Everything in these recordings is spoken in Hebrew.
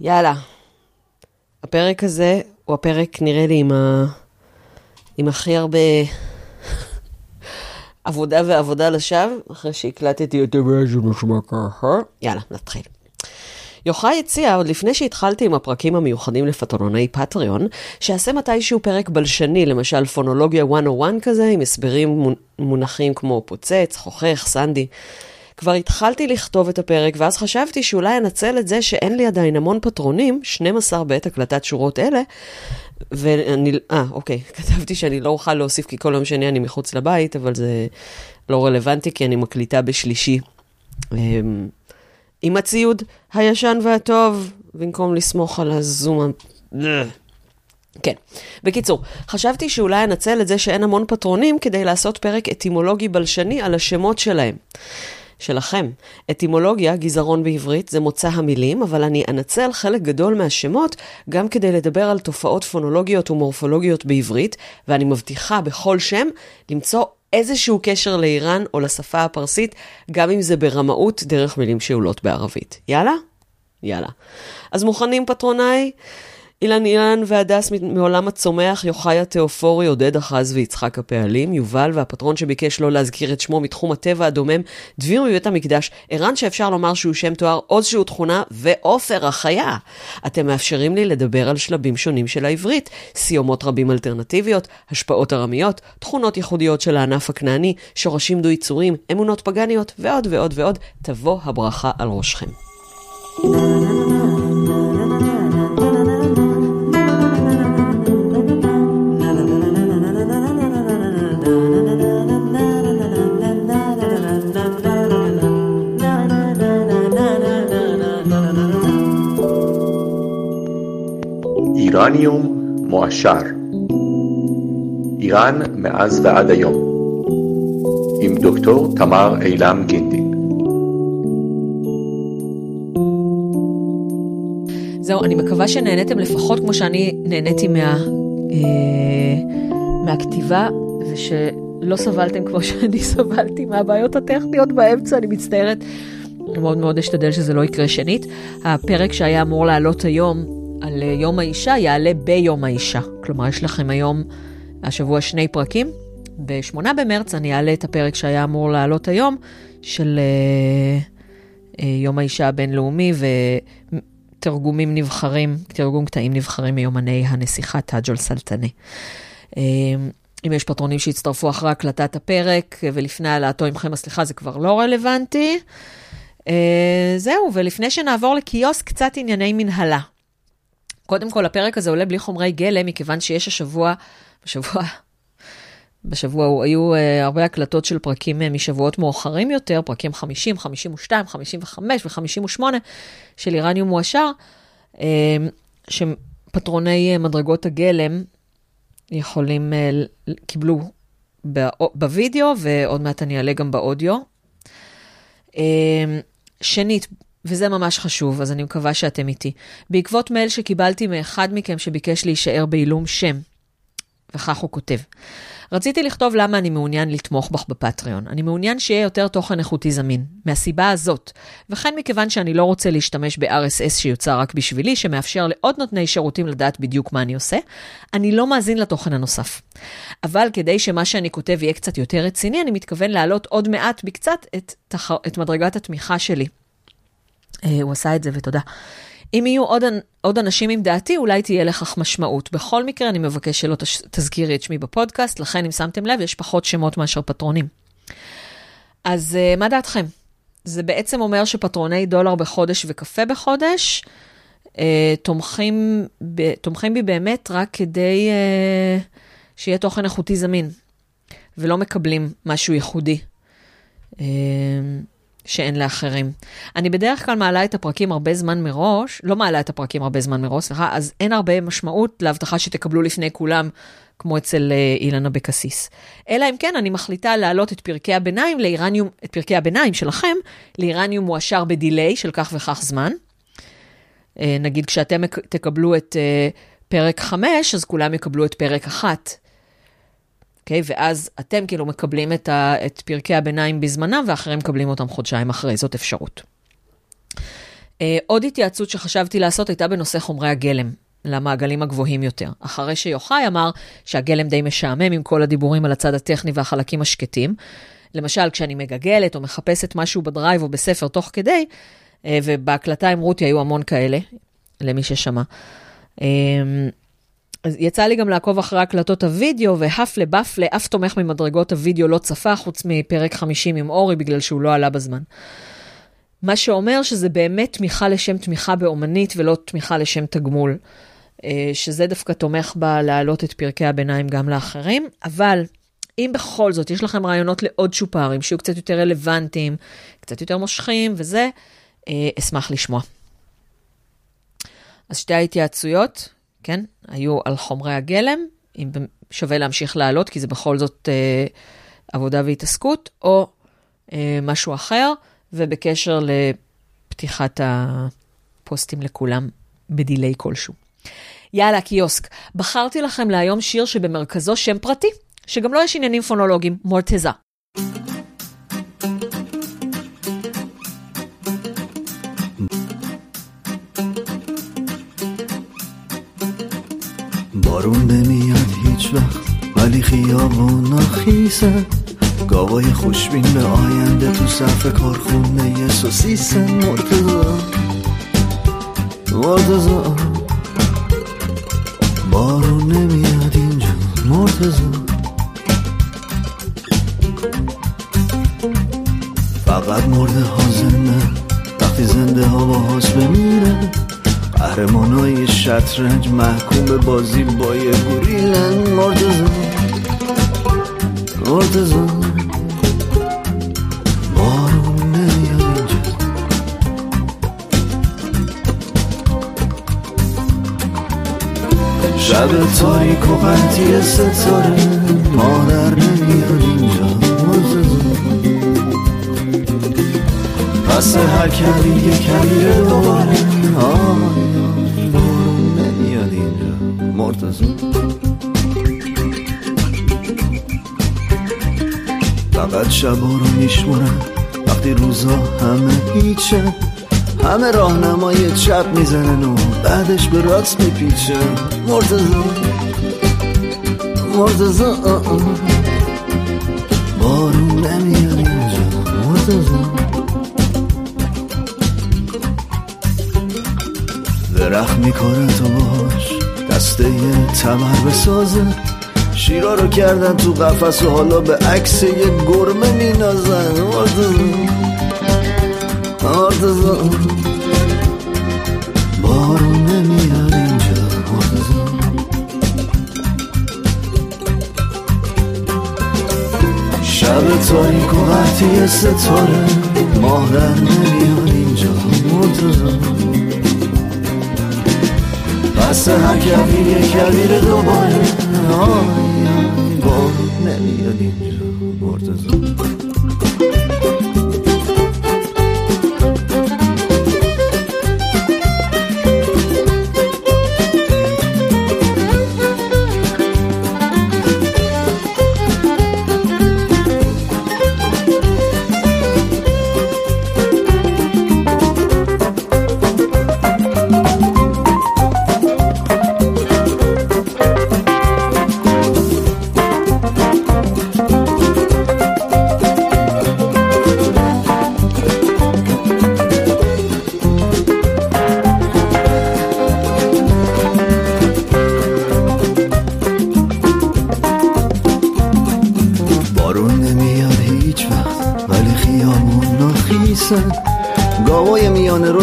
יאללה. הפרק הזה הוא הפרק, נראה לי, עם, ה... עם הכי הרבה עבודה ועבודה לשווא, אחרי שהקלטתי את זה נשמע ככה. יאללה, נתחיל. יוחאי הציע, עוד לפני שהתחלתי עם הפרקים המיוחדים לפטרוני פטריון, שאעשה מתישהו פרק בלשני, למשל פונולוגיה 101 כזה, עם הסברים מונחים כמו פוצץ, חוכך, סנדי. כבר התחלתי לכתוב את הפרק, ואז חשבתי שאולי אנצל את זה שאין לי עדיין המון פטרונים, 12 בעת הקלטת שורות אלה, ואני, אה, אוקיי, כתבתי שאני לא אוכל להוסיף כי כל יום שני אני מחוץ לבית, אבל זה לא רלוונטי כי אני מקליטה בשלישי. אמ, עם הציוד הישן והטוב, במקום לסמוך על הזום. כן. בקיצור, חשבתי שאולי אנצל את זה שאין המון פטרונים כדי לעשות פרק אטימולוגי בלשני על השמות שלהם. שלכם. אטימולוגיה, גזרון בעברית, זה מוצא המילים, אבל אני אנצל חלק גדול מהשמות גם כדי לדבר על תופעות פונולוגיות ומורפולוגיות בעברית, ואני מבטיחה בכל שם למצוא איזשהו קשר לאיראן או לשפה הפרסית, גם אם זה ברמאות דרך מילים שאולות בערבית. יאללה? יאללה. אז מוכנים פטרוניי? אילן אילן והדס מעולם הצומח, יוחאי התיאופורי, עודד אחז ויצחק הפעלים, יובל והפטרון שביקש לא להזכיר את שמו מתחום הטבע הדומם, דביר מבית המקדש, ערן שאפשר לומר שהוא שם תואר, עוז שהוא תכונה, ועופר החיה. אתם מאפשרים לי לדבר על שלבים שונים של העברית, סיומות רבים אלטרנטיביות, השפעות ארמיות, תכונות ייחודיות של הענף הכנעני, שורשים דו-יצורים, אמונות פגניות, ועוד ועוד ועוד. תבוא הברכה על ראשכם. איראניום מועשר איראן מאז ועד היום עם דוקטור תמר אילם גינדין זהו, אני מקווה שנהניתם לפחות כמו שאני נהניתי מה, אה, מהכתיבה, ושלא סבלתם כמו שאני סבלתי מהבעיות הטכניות באמצע, אני מצטערת. מאוד מאוד אשתדל שזה לא יקרה שנית. הפרק שהיה אמור לעלות היום על אה, יום האישה יעלה ביום האישה. כלומר, יש לכם היום, השבוע שני פרקים. ב-8 במרץ אני אעלה את הפרק שהיה אמור לעלות היום, של uh, uh, יום האישה הבינלאומי ותרגומים נבחרים, תרגום קטעים נבחרים מיומני הנסיכה טאג'ול סלטני. Uh, אם יש פטרונים שהצטרפו אחרי הקלטת הפרק ולפני העלאתו עמכם הסליחה, זה כבר לא רלוונטי. Uh, זהו, ולפני שנעבור לקיוסק, קצת ענייני מנהלה. קודם כל, הפרק הזה עולה בלי חומרי גלם, מכיוון שיש השבוע, בשבוע, בשבוע היו uh, הרבה הקלטות של פרקים uh, משבועות מאוחרים יותר, פרקים 50, 52, 55 ו-58 של איראניום מועשר, uh, שפטרוני uh, מדרגות הגלם יכולים, uh, קיבלו בווידאו, ועוד מעט אני אעלה גם באודיו. Uh, שנית, וזה ממש חשוב, אז אני מקווה שאתם איתי. בעקבות מייל שקיבלתי מאחד מכם שביקש להישאר בעילום שם, וכך הוא כותב. רציתי לכתוב למה אני מעוניין לתמוך בך בפטריון. אני מעוניין שיהיה יותר תוכן איכותי זמין, מהסיבה הזאת, וכן מכיוון שאני לא רוצה להשתמש ב-RSS שיוצר רק בשבילי, שמאפשר לעוד נותני שירותים לדעת בדיוק מה אני עושה, אני לא מאזין לתוכן הנוסף. אבל כדי שמה שאני כותב יהיה קצת יותר רציני, אני מתכוון להעלות עוד מעט בקצת את, תח... את מדרגת התמיכה שלי. אה, הוא עשה את זה, ותודה. אם יהיו עוד, עוד אנשים עם דעתי, אולי תהיה לכך משמעות. בכל מקרה, אני מבקש שלא תזכירי את שמי בפודקאסט, לכן אם שמתם לב, יש פחות שמות מאשר פטרונים. אז אה, מה דעתכם? זה בעצם אומר שפטרוני דולר בחודש וקפה בחודש, אה, תומכים, ב, תומכים בי באמת רק כדי אה, שיהיה תוכן איכותי זמין, ולא מקבלים משהו ייחודי. אה, שאין לאחרים. אני בדרך כלל מעלה את הפרקים הרבה זמן מראש, לא מעלה את הפרקים הרבה זמן מראש, סליחה, אז אין הרבה משמעות להבטחה שתקבלו לפני כולם, כמו אצל אה, אילן אבקסיס. אלא אם כן, אני מחליטה להעלות את פרקי הביניים לאיראניום, את פרקי הביניים שלכם, לאיראניום מועשר בדיליי של כך וכך זמן. אה, נגיד, כשאתם תקבלו את אה, פרק 5, אז כולם יקבלו את פרק 1. אוקיי? ואז אתם כאילו מקבלים את, ה, את פרקי הביניים בזמנם, ואחרים מקבלים אותם חודשיים אחרי, זאת אפשרות. אה, עוד התייעצות שחשבתי לעשות הייתה בנושא חומרי הגלם. למעגלים הגבוהים יותר. אחרי שיוחאי אמר שהגלם די משעמם עם כל הדיבורים על הצד הטכני והחלקים השקטים. למשל, כשאני מגגלת או מחפשת משהו בדרייב או בספר תוך כדי, אה, ובהקלטה עם רותי היו המון כאלה, למי ששמע. אז יצא לי גם לעקוב אחרי הקלטות הוידאו, והפלה בפלה, אף תומך ממדרגות הוידאו לא צפה, חוץ מפרק 50 עם אורי, בגלל שהוא לא עלה בזמן. מה שאומר שזה באמת תמיכה לשם תמיכה באומנית ולא תמיכה לשם תגמול. אה, שזה דווקא תומך בה להעלות את פרקי הביניים גם לאחרים, אבל אם בכל זאת יש לכם רעיונות לעוד צ'ופרים שיהיו קצת יותר רלוונטיים, קצת יותר מושכים וזה, אה, אשמח לשמוע. אז שתי ההתייעצויות, כן, היו על חומרי הגלם, אם שווה להמשיך לעלות, כי זה בכל זאת אה, עבודה והתעסקות, או אה, משהו אחר, ובקשר לפתיחת הפוסטים לכולם בדיליי כלשהו. יאללה, קיוסק. בחרתי לכם להיום שיר שבמרכזו שם פרטי, שגם לו לא יש עניינים פונולוגיים, מורטזה. بارون نمیاد هیچ وقت. ولی خیابون خیسه گاوای خوشبین به آینده تو صف کارخونه سوسیسن مرتضا مرتضا بارون نمیاد اینجا مرتضا فقط مرده ها زنده وقتی زنده ها بمیره قهرمان های شطرنج محکوم به بازی با یه گوریلن مرتضا مرتضا بارون نمیاد اینجا. شب تاریک و قنطی ستاره مادر نمیاد اینجا. پس هر یه کمی دوباره. نمیاد مرتضا فقط شبا رو میشمونم وقتی روزا همه هیچه همه راهنمای چپ می‌زنن و بعدش به راست میپیچه. مرتضا مرتضا بارون نمیاد اینجا. مرتضا درخت می‌کنه تو باش دسته تمر بسازه. شیرا رو کردن تو قفس و حالا به عکس یه گرمه مینازن. مرتضا بارون نمیاد اینجا. شب تاریک و قطعی ستاره ماه در نمیاد اینجا. مرتضا دست هر کبیر یک کبیر دوباره آه.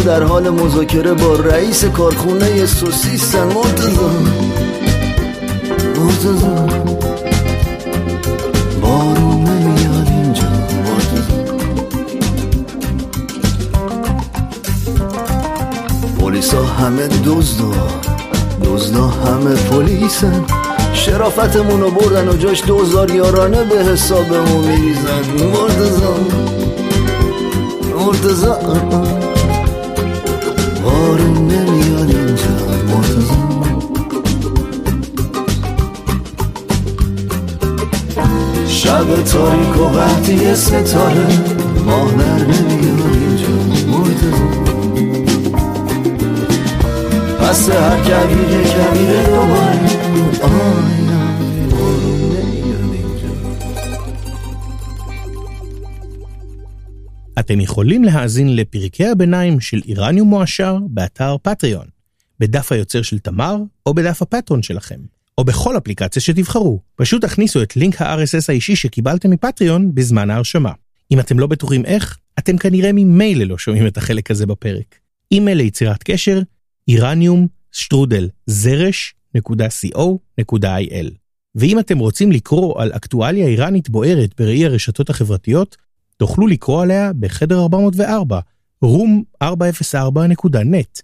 در حال مذاکره با رئیس کارخونه سوسیسن مرتضا مرتضا بارون نمیاد اینجا مرتضا پلیسا همه دزدا دزدا همه پلیسن. شرافتمون رو بردن و جاش دوزار یارانه به حسابمون میریزن. مرتضا مرتضا بارون نمیاد اینجا. مرتضا شب تاریک و قحطی ستاره ماه در نمیاد اینجا. مرتضا واسه هر کویر کویر دوباره. آی אתם יכולים להאזין לפרקי הביניים של איראניום מועשר באתר פטריון, בדף היוצר של תמר או בדף הפטרון שלכם, או בכל אפליקציה שתבחרו. פשוט תכניסו את לינק ה-RSS האישי שקיבלתם מפטריון בזמן ההרשמה. אם אתם לא בטוחים איך, אתם כנראה ממילא לא שומעים את החלק הזה בפרק. אימייל ליצירת קשר, איראניום שטרודל זרש.co.il. ואם אתם רוצים לקרוא על אקטואליה איראנית בוערת בראי הרשתות החברתיות, תוכלו לקרוא עליה בחדר 404, room404.net.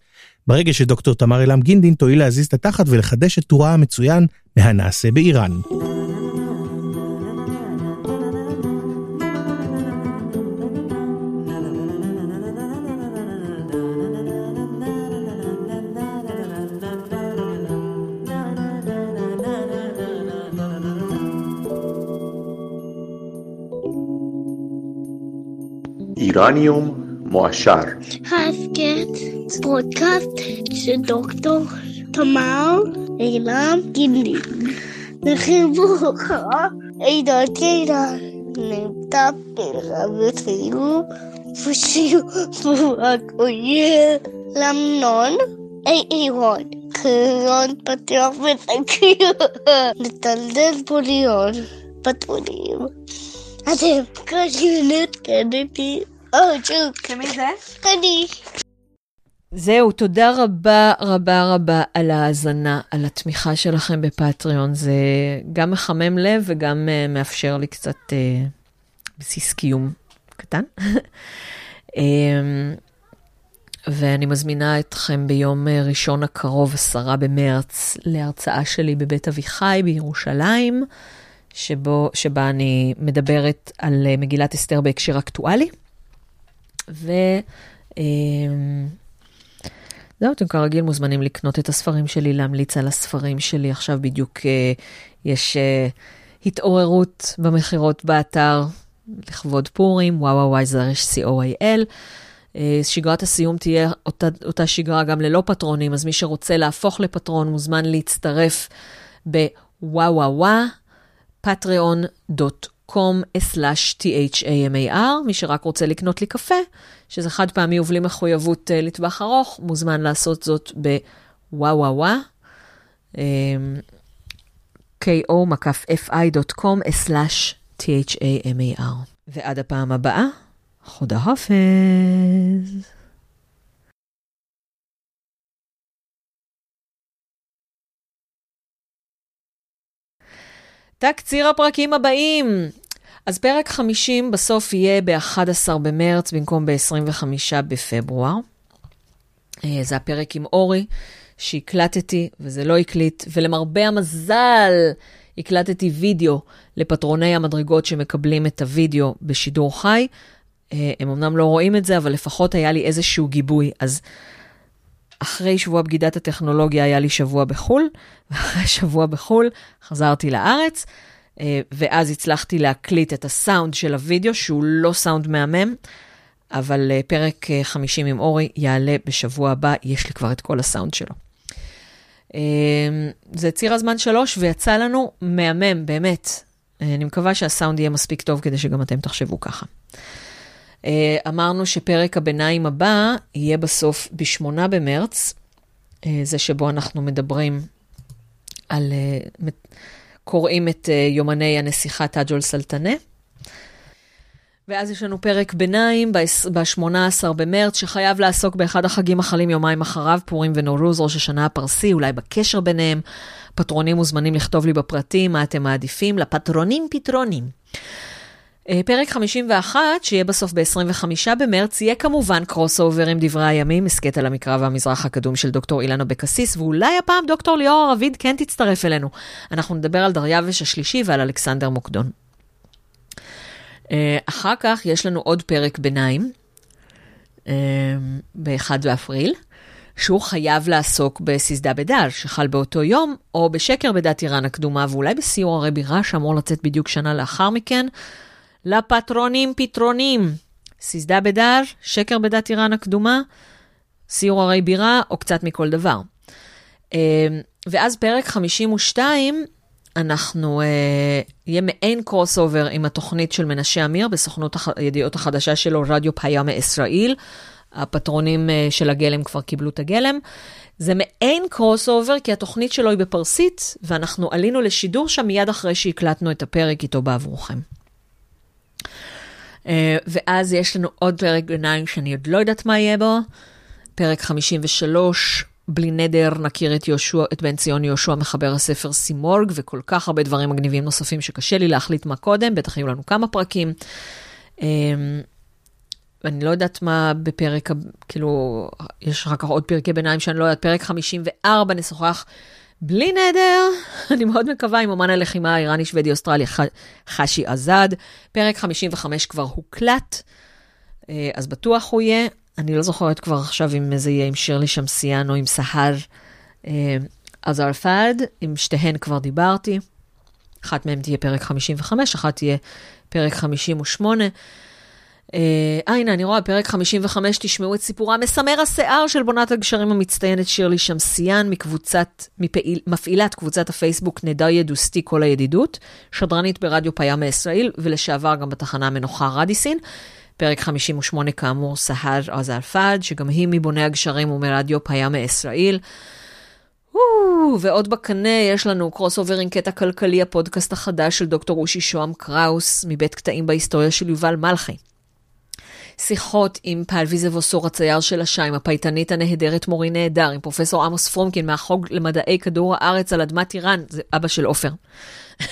ברגע שדוקטור תמר אלעם גינדין תואיל להזיז את התחת ולחדש את טורה המצוין מהנעשה באיראן. איראניום מועשר. הסכת פודקאסט של דוקטור תמר אילם גינדין. לחיבוק עידן קינן נמצא ברבותינו ושיעור הכולל למנון אירון. קרון פתוח ותקיר לטלטל פוליון פטרונים. אתם קשים לעדכן זה? אני. זהו, תודה רבה רבה רבה על ההאזנה, על התמיכה שלכם בפטריון. זה גם מחמם לב וגם uh, מאפשר לי קצת uh, בסיס קיום קטן. um, ואני מזמינה אתכם ביום ראשון הקרוב, עשרה במרץ, להרצאה שלי בבית אביחי בירושלים, שבו, שבה אני מדברת על מגילת אסתר בהקשר אקטואלי. ו... Um, זהו, אתם כרגיל מוזמנים לקנות את הספרים שלי, להמליץ על הספרים שלי. עכשיו בדיוק uh, יש uh, התעוררות במכירות באתר לכבוד פורים, וואו וואי זרש co.il. Uh, שגרת הסיום תהיה אותה, אותה שגרה גם ללא פטרונים, אז מי שרוצה להפוך לפטרון מוזמן להצטרף בוואו וואו patreon.com/thamar, מי שרק רוצה לקנות לי קפה, שזה חד פעמי ובלי מחויבות uh, לטווח ארוך, מוזמן לעשות זאת בוואווה, um, ko-fi.com/thamar. ועד הפעם הבאה, חודה חופז. תקציר הפרקים הבאים. אז פרק 50 בסוף יהיה ב-11 במרץ במקום ב-25 בפברואר. אה, זה הפרק עם אורי שהקלטתי וזה לא הקליט, ולמרבה המזל הקלטתי וידאו לפטרוני המדרגות שמקבלים את הוידאו בשידור חי. אה, הם אמנם לא רואים את זה, אבל לפחות היה לי איזשהו גיבוי. אז אחרי שבוע בגידת הטכנולוגיה היה לי שבוע בחו"ל, ואחרי שבוע בחו"ל חזרתי לארץ. ואז הצלחתי להקליט את הסאונד של הוידאו, שהוא לא סאונד מהמם, אבל פרק 50 עם אורי יעלה בשבוע הבא, יש לי כבר את כל הסאונד שלו. זה ציר הזמן שלוש, ויצא לנו מהמם, באמת. אני מקווה שהסאונד יהיה מספיק טוב כדי שגם אתם תחשבו ככה. אמרנו שפרק הביניים הבא יהיה בסוף ב-8 במרץ, זה שבו אנחנו מדברים על... קוראים את אה, יומני הנסיכה תג'ול סלטנה. ואז יש לנו פרק ביניים ב-18 במרץ, שחייב לעסוק באחד החגים החלים יומיים אחריו, פורים ונורוז, ראש השנה הפרסי, אולי בקשר ביניהם. פטרונים מוזמנים לכתוב לי בפרטים מה אתם מעדיפים, לפטרונים פתרונים. פרק 51, שיהיה בסוף ב-25 במרץ, יהיה כמובן crossover עם דברי הימים, הסכת על המקרא והמזרח הקדום של דוקטור אילנה אבקסיס, ואולי הפעם דוקטור ליאורה רביד כן תצטרף אלינו. אנחנו נדבר על דריווש השלישי ועל אלכסנדר מוקדון. אחר כך יש לנו עוד פרק ביניים, ב-1 באפריל, שהוא חייב לעסוק בסיסדה בדל, שחל באותו יום, או בשקר בדת איראן הקדומה, ואולי בסיור הרי בירה, שאמור לצאת בדיוק שנה לאחר מכן. לפטרונים פתרונים. סיסדה בדר, שקר בדת איראן הקדומה, סיור הרי בירה או קצת מכל דבר. אה, ואז פרק 52, אנחנו, אה, יהיה מעין crossover עם התוכנית של מנשה אמיר בסוכנות הידיעות החדשה שלו, רדיו פיאם ישראל. הפטרונים אה, של הגלם כבר קיבלו את הגלם. זה מעין crossover, כי התוכנית שלו היא בפרסית, ואנחנו עלינו לשידור שם מיד אחרי שהקלטנו את הפרק איתו בעבורכם. אה, ואז יש לנו עוד פרק ביניים שאני עוד לא יודעת מה יהיה בו, פרק 53, בלי נדר נכיר את, יהושע, את בן ציון יהושע מחבר הספר סימורג, וכל כך הרבה דברים מגניבים נוספים שקשה לי להחליט מה קודם, בטח יהיו לנו כמה פרקים. אה, אני לא יודעת מה בפרק, כאילו, יש אחר כך עוד פרקי ביניים שאני לא יודעת, פרק 54 נשוחח בלי נדר, אני מאוד מקווה עם אמן הלחימה האיראני, שוודי, אוסטרליה, ח- חשי עזד. פרק 55 כבר הוקלט, אה, אז בטוח הוא יהיה. אני לא זוכרת כבר עכשיו אם זה יהיה עם שירלי שמסיאן או עם סהר אה, עזרפד, עם שתיהן כבר דיברתי. אחת מהן תהיה פרק 55, אחת תהיה פרק 58. אה, אה, הנה, אני רואה, פרק 55, תשמעו את סיפורה מסמר השיער של בונת הגשרים המצטיינת שירלי שמסיאן, מקבוצת, מפעיל, מפעילת קבוצת הפייסבוק נדע ידוסתי כל הידידות, שדרנית ברדיו פיה מישראל, ולשעבר גם בתחנה המנוחה רדיסין. פרק 58, כאמור, סהר עזרפד, שגם היא מבוני הגשרים ומרדיו פיה מישראל. וואו, ועוד בקנה יש לנו קרוס אובר עם קטע כלכלי, הפודקאסט החדש של דוקטור אושי שוהם קראוס, מבית קטעים בהיסטוריה של יובל מלכי. שיחות עם פל ויזבוסור הצייר של השיים, הפייטנית הנהדרת מורי נהדר, עם פרופסור עמוס פרומקין מהחוג למדעי כדור הארץ על אדמת איראן, זה אבא של עופר.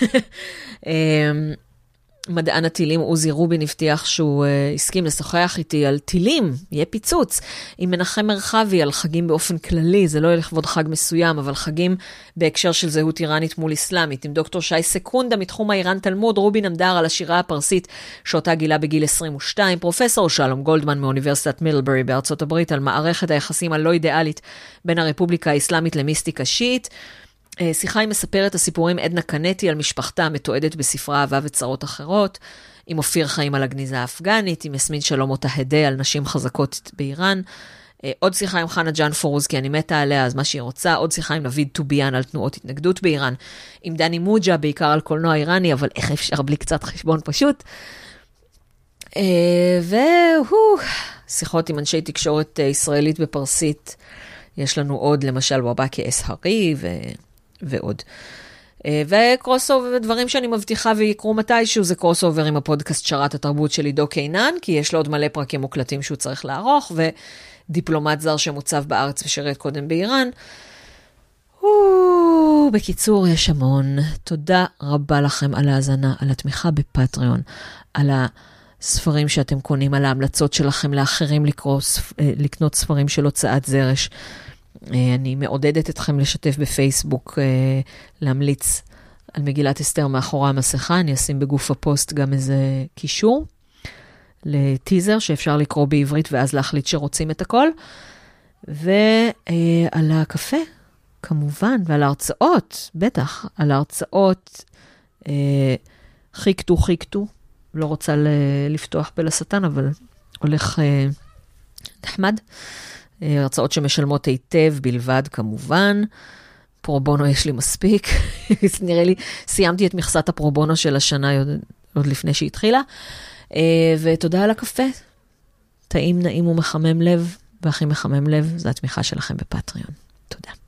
מדען הטילים עוזי רובין הבטיח שהוא uh, הסכים לשוחח איתי על טילים, יהיה פיצוץ, עם מנחם מרחבי על חגים באופן כללי, זה לא יהיה לכבוד חג מסוים, אבל חגים בהקשר של זהות איראנית מול אסלאמית, עם דוקטור שי סקונדה מתחום האיראן תלמוד, רובין עמדר על השירה הפרסית שאותה גילה בגיל 22, פרופסור שלום גולדמן מאוניברסיטת מילברי בארצות הברית על מערכת היחסים הלא אידיאלית בין הרפובליקה האסלאמית למיסטיקה שיעית. אה, שיחה עם מספרת הסיפורים עדנה קנטי על משפחתה המתועדת בספרה אהבה וצרות אחרות, עם אופיר חיים על הגניזה האפגנית, עם יסמין שלום אותה הדה על נשים חזקות באיראן. אה, עוד שיחה עם חנה ג'אן פורוז, כי אני מתה עליה, אז מה שהיא רוצה. עוד שיחה עם נביד טוביאן על תנועות התנגדות באיראן. עם דני מוג'ה, בעיקר על קולנוע איראני, אבל איך אפשר בלי קצת חשבון פשוט. אה, והוא, שיחות עם אנשי תקשורת ישראלית בפרסית. יש לנו עוד, למשל, וואבקי אס-הרי ו... ועוד. אה, ו crossover, דברים שאני מבטיחה ויקרו מתישהו, זה crossover עם הפודקאסט שרת התרבות של עידו קינן, כי יש לו עוד מלא פרקים מוקלטים שהוא צריך לערוך, ודיפלומט זר שמוצב בארץ ושירת קודם באיראן. או, בקיצור, יש המון. תודה רבה לכם על ההאזנה, על התמיכה בפטריון, על הספרים שאתם קונים, על ההמלצות שלכם לאחרים לקרוא, אה, לקנות ספרים של הוצאת זרש. אה, אני מעודדת אתכם לשתף בפייסבוק, אה, להמליץ על מגילת אסתר מאחורי המסכה. אני אשים בגוף הפוסט גם איזה קישור לטיזר שאפשר לקרוא בעברית ואז להחליט שרוצים את הכל. ועל הקפה, כמובן, ועל ההרצאות, בטח, על ההרצאות. אה, חיכטו, חיכטו. לא רוצה לפתוח פה לשטן, אבל הולך נחמד. הרצאות שמשלמות היטב בלבד, כמובן. פרובונו יש לי מספיק. נראה לי, סיימתי את מכסת הפרובונו של השנה עוד, עוד לפני שהתחילה. ותודה על הקפה. טעים, נעים ומחמם לב, והכי מחמם לב זה התמיכה שלכם בפטריון. תודה.